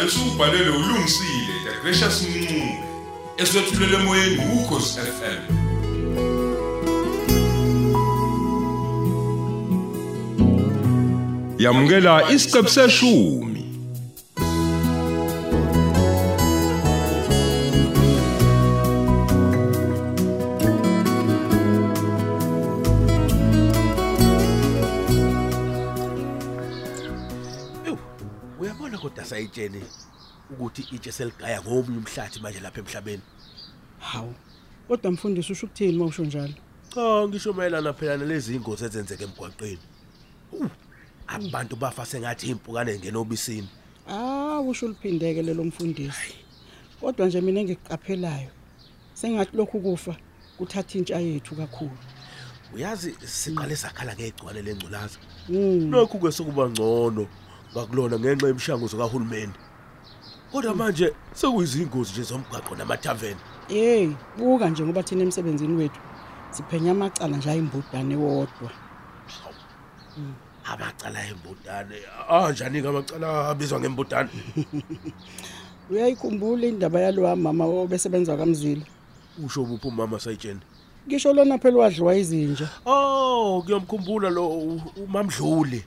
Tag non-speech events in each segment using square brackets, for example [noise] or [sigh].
umdlalo esubhalelwe ulungisile the gracious mncube eswetshulele emoyeni ukhosi FM yamukela isiqebu seshumi uyabona kodwa sayitsheni ukuthi itshe seligaya ngomunye umhlathi manje lapha emhlabeni. Hawu. Kodwa mfundisi usho ukuthini mawusho njalo? Cha ngisho mayelana phela nalezi ingozi ezenzeka emgwaqweni. Uh, Abantu bafa sengathi impukane ngena obisini. Ah, usho liphindeke lelo mfundisi. Kodwa nje mina engikuqaphelayo sengathi lokhu kufa kuthatha intsha yethu kakhulu. Uyazi siqale sakhala ngegcwane lengculaza. Mm. Lokhu ke sokuba ngcono ngakulona ngenxa yemshanguzo kahulumeni. Kodwa manje sekuyizingozi nje zomgwaqo namathaveni. Hey, buka nje ngoba thina emsebenzini wethu siphenya amacala nje ayimbudane wodwa. Amacala embudane. Ah njani ke amacala abizwa ngembudane? [laughs] Uyayikhumbula indaba yalo mama obesebenza kamzila? Usho uphi umama sayitsheni? Ngisho lona phela wadliwa izinja. Oh, kuyomkhumbula lo u- umamdluli.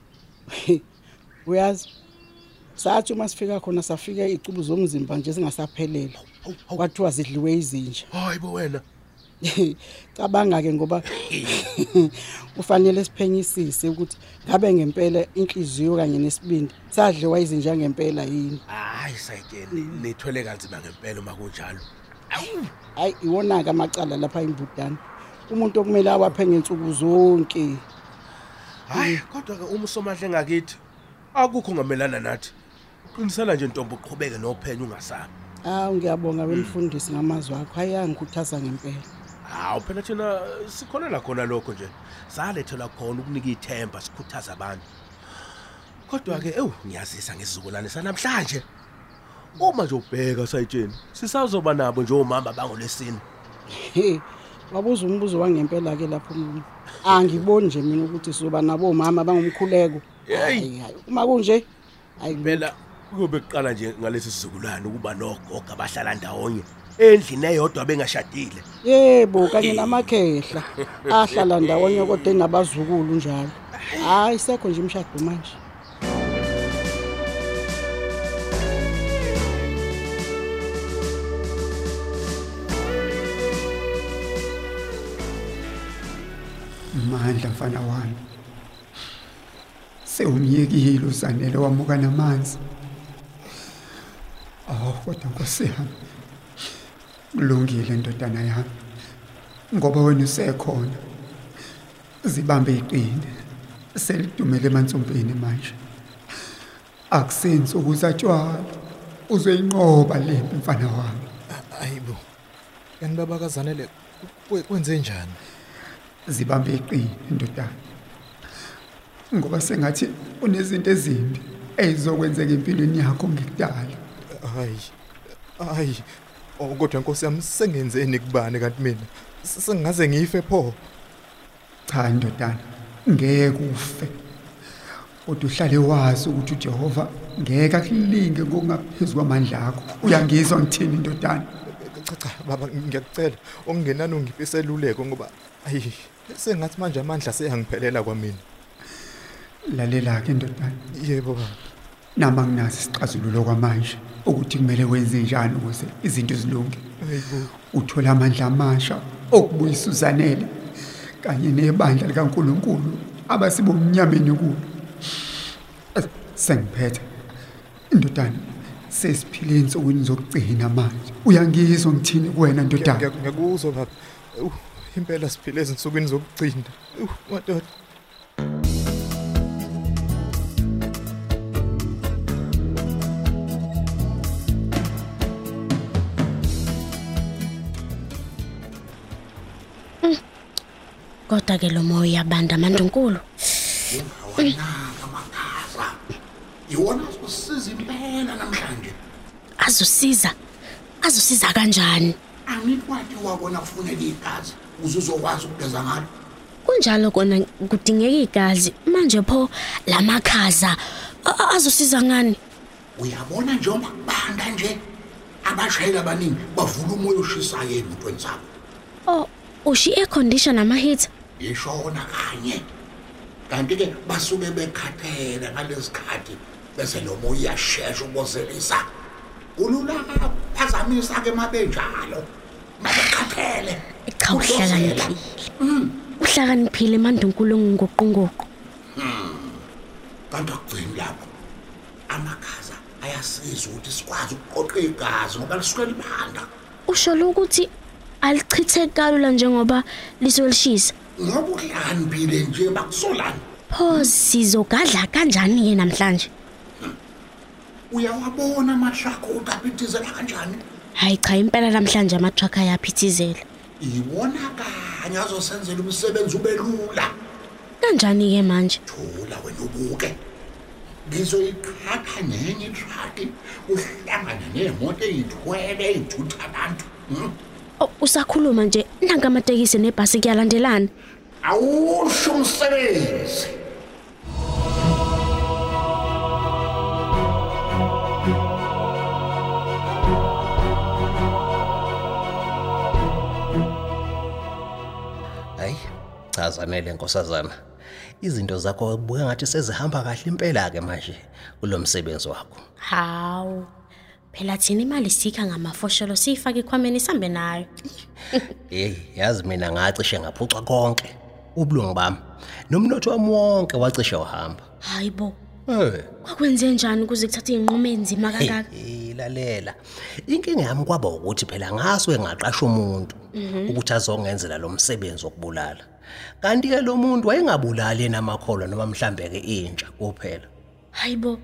[laughs] Uyazi? Sathi uma sifika khona safika icubu zomzimba nje singasaphelele. Kwathiwa zidliwe izinja. Hayibo wena. [laughs] cabanga ke ngoba [laughs] kufanele siphenyisise ukuthi ngabe ngempela inhliziyo kanye nesibindi sadliwa izinja ngempela yini Hayi sayitsheni, nithwele kanzima ngempela uma kunjalo. Hayi iwona ke amacala lapha imbudane umuntu okumele awaphenye insuku zonke hayi kodwa ke uma usomahle ngakithi akukho ngamelana nathi. Qinisela nje ntombi uqhubeke nophenyo ungasabi. hawu ngiyabonga wemfundisi ngamazwi akho hayi angikhuthaza ngempela Hawu phela thina sikhonela khona lokho nje. Salethelwa khona ukunika ithemba sikhuthaza abantu. Kodwa ke ewu ngiyazisa ngesizukulwane sanamhlanje. Uma nje ubheka sayitsheni, sisazoba nabo nje omama bangolesini. he wabuza umbuzo wangempela ke lapho umuntu angiboni nje mina ukuthi sizoba nabo omama bangumkhuleko Hey. uma kunje hayi Phela kuyobe kuqala nje ngalesi sizukulwane ukuba nogogo abahlala ndawonye endlini eyodwa bengashadile. Yebo kanye namakhehla [laughs] ahlala ndawonye kodwa enabazukulu njalo. Hayi sekho nje imshado manje. Mandla mfana wami. Sewumyekile usanele wamuka namanzi. Awu kodwa Nkosi yami. Kulungile ndodana yami. Ngoba wena usekhona. Zibambe iqine. Selidumele emansumpini manje. Akusenzi ukuzatshwala. Uzoyinqoba lempi mfana wami. Ayibo. Yani baba kazanele kwe- kwenze njani? zibambe iqine ndodana ngoba sengathi unezinto ezimbi ezizokwenzeka empilweni yakho ngekudala Hayi. Hayi. Oh kodwa Nkosi yami sengenzeni kubani kanti mina? S- Sengaze ngife pho. cha ndodana ngeke ufe kodwa uhlale wazi ukuthi uJehova ngeke akulinge ngokungaphezulu kwamandla akho uyangizwa ngithini ndodana Cha cha baba ngiyakucela okungenani ungiphe iseluleko ngoba ayi sengathi manje amandla seyangiphelela kwamina. Lalela ke ndodana Yebo baba. nama nginazi isixazululo kwamanje ukuthi kumele wenze njani ukuze izinto zilunge uthola amandla amasha okubuyisa uzanele kanye nebandla likaNkuluNkulu abasibomnyameni kulo sengiphethe ndodana sesiphile insukwini zokugcina manje uyangizwa ngithini kuwena ndodana Ngiya- Ngiyakuzwa baba. Impela siphile ezinsukwini zokugcina. Madoda. Kodwa ke lo moya uyabanda mandunkulu. Awonaka makhaza. Iwona usiza impela namhlanje. Azosiza. Azosiza kanjani? Angikwathi wabona kufuneka igazi uze uzokwazi ukugeza ngalo. Kunjalo kona kudingeka igazi manje pho lamakhaza a- a- azosiza ngani? uyabona njengoba kubanda nje abashayeli abaningi bavula umoya oshisayo ey'motweni zabo Oh, ushi air condition ama heater. Ishona kanye. Kanti-ke basuke bekhathele ngalesi khathi bese lo moya uyashesha ukuzelisa kulula phazamisa-ke mabenjalo. Mabekhathele. Cha uhlakaniphile. Uhlakaniphile mandunkulu ngoqongoqo. kanti akugcini lapho amakhaza ayasiza ukuthi sikwazi ukuqoqa igazi ngoba lisuke libanda. Usho ukuthi alichithe kalula njengoba lisolishisa. Ngoba uhlakaniphile nje bakusolani Pho sizogadla kanjani ke namhlanje? uyawabona amashakho ukuthi aphithizela kanjani Hayi cha impela namhlanje ama truck ayaphithizela. iwona kanye azosenzela umsebenzi ube lula Kanjani ke manje? thula wena ubuke ngizoyiqhatha nenye itraki uhlangane neemoto eyithwele eyithutha abantu hmm? Oh, usakhuluma nje nanka amatekisi nebhasi kuyalandelana. Awusho umsebenzi hayi cha zanele nkosazana izinto zakho buka ngathi sezihamba kahle impela ke manje kulomsebenzi wakho Hawu. Phela thina imali sikha ngamafosholo sifaka ikhwameni sihambe nayo. hey yazi mina ngacishe ngaphuca konke ubulungu bami nomnotho wami wonke wacishe wahamba. Hayibo. eh Kwakwenze njani ukuze kuthathe inqumo enzima kangaka? hey lalela. Inkinga yami kwaba ukuthi phela ngasuke ngaqasha umuntu ukuthi azongenzela lo msebenzi wokubulala. Kanti ke lo muntu wayengabulali namakholwa noma mhlambe ke intsha kuphela. Hayibo.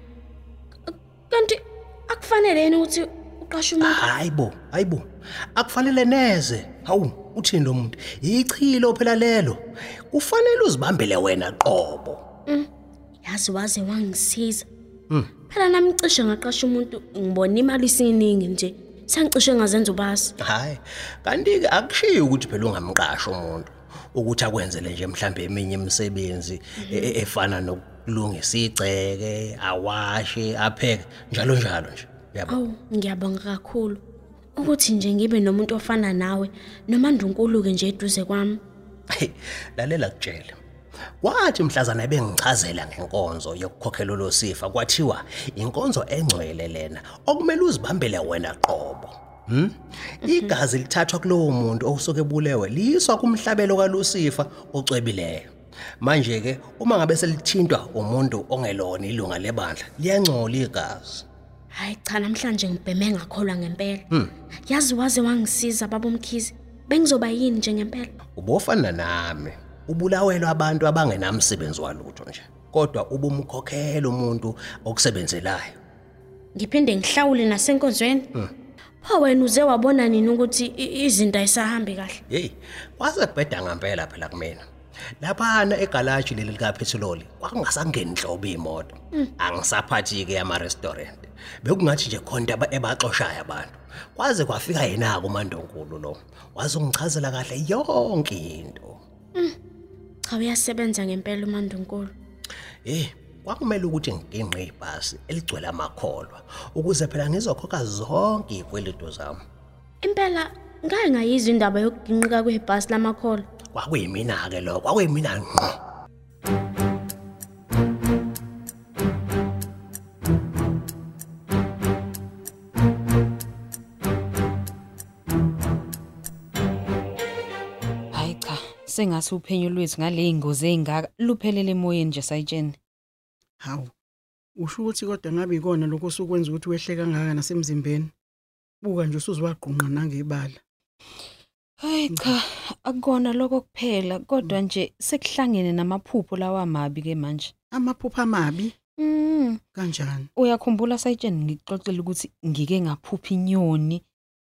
Kanti akufanele yini ukuthi uqashe umuntu? hayibo hayibo akufanele neze. Hawu. Uthini lo muntu ichilo phela lelo kufanele uzibambele wena qobo Yazi waze wangisiza. Phela nami cishe ngaqasha umuntu ngibona imali isiningi nje. Sangicishe ngazenza ubasi. hayi kanti ke akushiyo ukuthi phela ungamqasha umuntu ukuthi akwenzele nje mhlambe eminye imisebenzi e- e- efana nokulungisa igceke awashe apheke njalo njalo nje yabo Awu, ngiyabonga kakhulu. Ukuthi nje ngibe nomuntu ofana nawe noma ndunkulu ke nje eduze kwami. Lalela kutshela kwathi mhlazana bengichazela ngenkonzo yokukhokhela lo sifa kwathiwa inkonzo engcwele lena okumele uzibambele wena qobo hm igazi lithathwa kulowo muntu osuke ebulewe liswa kumhlabelo kaLucifer ocwebileyo. Manje ke uma ngabe selithintwa umuntu ongelona ilunga lebandla liyangcola igazi. Hayi cha namhlanje ngibheme ngakholwa ngempela. Yazi waze wangisiza baba umkhizi. Bengizoba yini nje ngempela? ubofana nami ubulawelwa abantu abangenamsebenzi walutho nje kodwa ubumkhokhela umuntu okusebenzelayo Ngiphinde ngihlawule nasenkonzweni. Pho wena uze wabona nini ukuthi i- izinto ayisahambi kahle? hey kwase kubheda ngempela phela kumina laphana egalaji leli lika petrol kwakungasangeni inhlobo imoto angisaphathi ke ama restaurant bekungathi nje khona aba- ebaxoshayo abantu kwaze kwafika yena kumandonkulu lo wazongichazela kahle yonke into Cha uyasebenza ngempela uMandunkulu. Eh, kwakumele ukuthi ngiginqe ibhasi eligcwele amakholwa ukuze phela ngizokhokha zonke izikweletu zami. Impela ngake ngayizwa indaba yokuginqika kwebhasi lamakhola. Kwakuyimina ke lo, kwakuyimina ngqo. Hayi cha, sengathi uphenyo lwethu ngale ingozi ezingaka luphelele emoyeni nje sayitsheni. Hawu. Usho ukuthi kodwa ngabe ikona lokho osukwenza ukuthi wehle kangaka nasemzimbeni. Buka nje usuzwaqhunqa nangebala. Hayi cha, akukona lokho kuphela kodwa nje sekuhlangene namaphupho lawa mabi ke manje. Amaphupha amabi Mm. kanjani? Uyakhumbula sayitsheni ngixoxela ukuthi ngike ngaphupha inyoni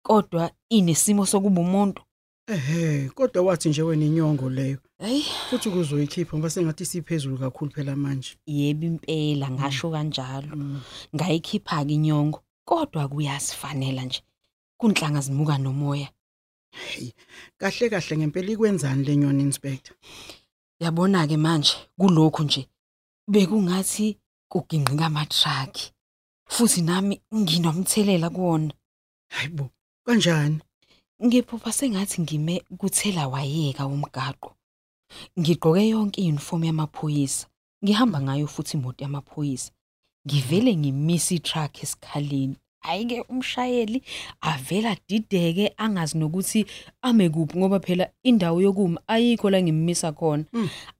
kodwa inesimo sokuba umuntu. Ehhe, kodwa wathi nje wena inyongo leyo. Hayi, Futhi kuzoyikhipha ngoba sengathi siphezulu kakhulu phela manje. yebo impela ngasho kanjalo. Ngayikhipha ke inyongo kodwa kuyasifanela nje. Kunhlanga zimuka nomoya. Hey, kahle kahle ngempela ikwenzani lenyoni inspector? Yabona ke manje kulokho nje bekungathi kuginqika ama truck futhi nami nginomthelela kuwona. Hayibo kanjani? Ngiphupha sengathi ngime kuthela wayeka umgaqo. Ngigqoke yonke i-uniform yamaphoyisa ngihamba ngayo futhi imoto yamaphoyisa. Ngivele ngimisa i-truck esikhaleni. Hayi-ke umshayeli avela dideke angazi nokuthi ame kuphi ngoba phela indawo yokuma ayikho la ngimisa khona.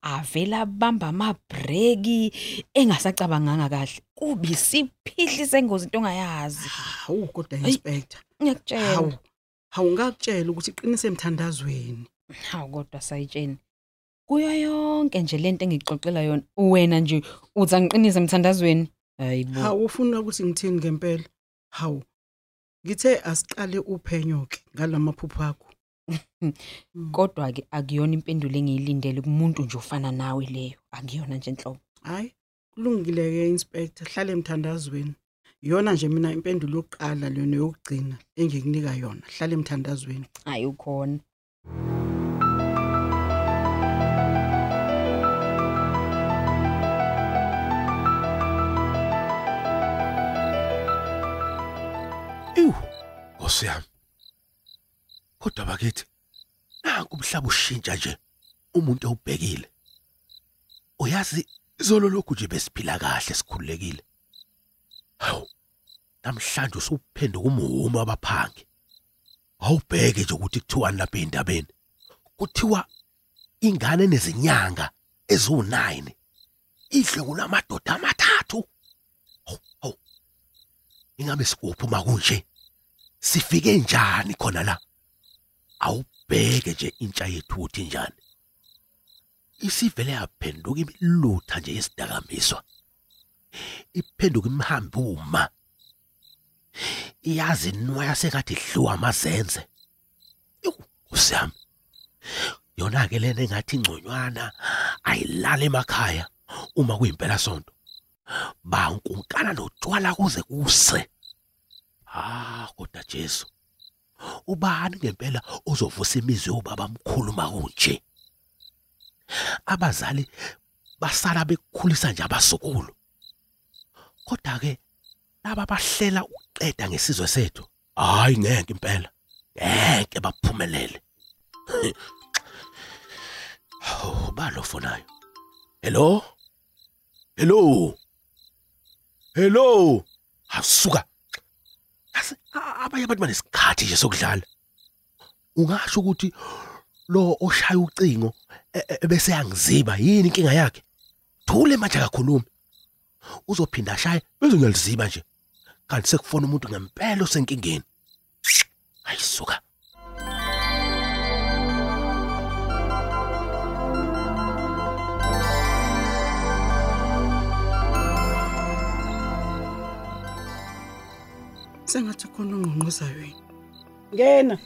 Avela abamba amabhreki engasacabanganga kahle. Kuba isiphihli sengozi into ongayazi. Hawu kodwa Ayi. inspector. ngiyakutshela. Hawu hawu ngakutshela ukuthi iqinise emthandazweni. Hawu kodwa sayitsheni. Kuyo yonke nje lento engixoxela yona wena nje uthi angiqinise emthandazweni? Hayibo hawu ufuna ukuthi ngithini ngempela? Hawu ngithe asiqale uphenyo-ke ngalamaphupho akho. [laughs] Kodwa ke akuyona impendulo engiyilindele kumuntu nje ofana nawe leyo. Akuyona nje enhlobo hhayi kulungile-ke inspector hlale emthandazweni. Iyona nje mina impendulo yokuqala lena yokugcina engikunika yona hlale emthandazweni. Hayi ukhona. Nkosi yami. Kodwa bakithi nanku umhlaba ushintsha nje umuntu awubhekile. Uyazi izolo lokhu nje besiphila kahle sikhululekile. Hawu. Namhlanje usuphenduka umhuma abaphangi. Awubheke nje ukuthi kuthiwani lapha endabeni. Kuthiwa ingane nezinyanga eziwu9 idle kunamadoda amathathu. Hawu. Ingabe sikuphuma kunje? Sifike njani khona la? Awubheke nje intsha yethu uthi njani? Isivele yaphenduka imilutha nje yesidakamiswa. Iphenduka imhambi uma. Iyazi inwaya sekathi dliwa amazenze. Usiyami. Yona ke lena engathi ingconywana ayilala emakhaya uma kuyimpela sonto. bankunkana notshwala kuze kuse ah kodwa Jesu ubani ngempela ozovusa imizwa yobaba mkhulu makunje abazali basala bekukhulisa nje abasukulu kodwa ke laba bahlela uqeda ngesizwe sethu hayi ngeke impela ngeke baphumelele Oh, balo fonayo. Hello? Hello? Hello. Asuka. Asi abanye abantu banesikhathi nje sokudlala. Ungasho ukuthi lo oshaya ucingo e- e- bese yangiziba yini inkinga yakhe? Thule manje akakhulumi. Uzophinda ashaye bese ngiyaliziba nje. Kanti sekufona umuntu ngempela osenkingeni. Ayisuka. Sengathi khona ongqongqozayo yini? Ngena.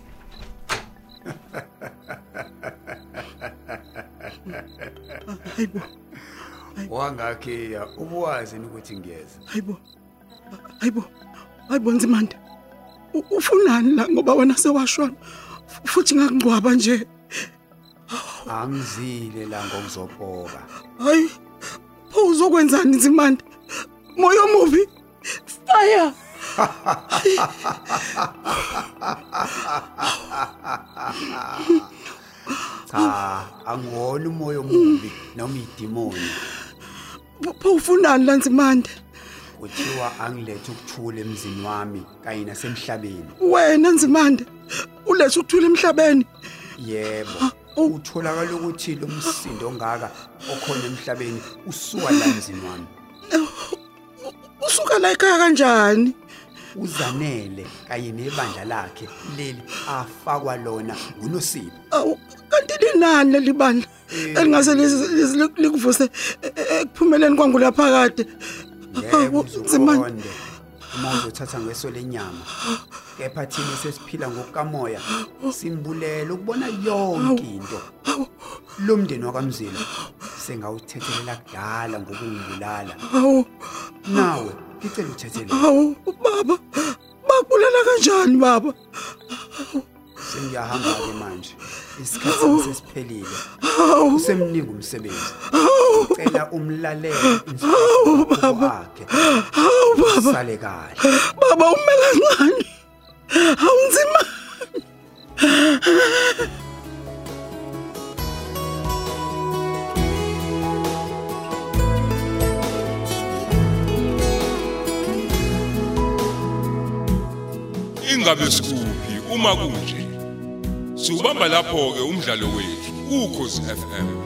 Hayibo. Wangakhiya ubuwazi ukuthi ngiyeza? Hayibo. Hayibo. Hayibo nzimande. U- ufunani la ngoba wena sewashona? Fu- futhi ngakungcwaba nje. Angizile la ngokuzopoka. Hayi pho uzokwenzani nzimande? Moya omubi fire! Cha angiwona umoya omubi noma idimoni. Pho- pho ufunani la nzimande kuthiwa angilethe ukuthula emzini wami kanye nasemhlabeni. Wena nzimande ulethe ukuthula emhlabeni? Yebo utholakala ukuthi lo msindo ongaka okhona emhlabeni usuka la emzini wami. Usuka la ekhaya kanjani? Uzanele kanye nebandla lakhe leli afakwa lona ngunosipho. Awu kanti linani leli bandla elingase liz- liz- likuvuse ekuphumeleni kwangulaphakade yebo nzimande uzuqonde uma uzothatha ngeso lenyama kepha thina sesiphila ngokukamoya simbulela ukubona yonke into. lo mndeni wakamzila sengawuthethelela kudala ngokungibulala nawe ngicela uthethelela awu baba bakubulala kanjani baba? Sengiyahamba-ke manje isikhathi sesiphelile. Usemningi umsebenzi. Ucela umlalele insikhabo wakhe. Sale kahle. Baba umela kancane. Awunzima ingabe sikuphi uma kunje. Siubamba lapho ke umdlalo wethu ukhozi FM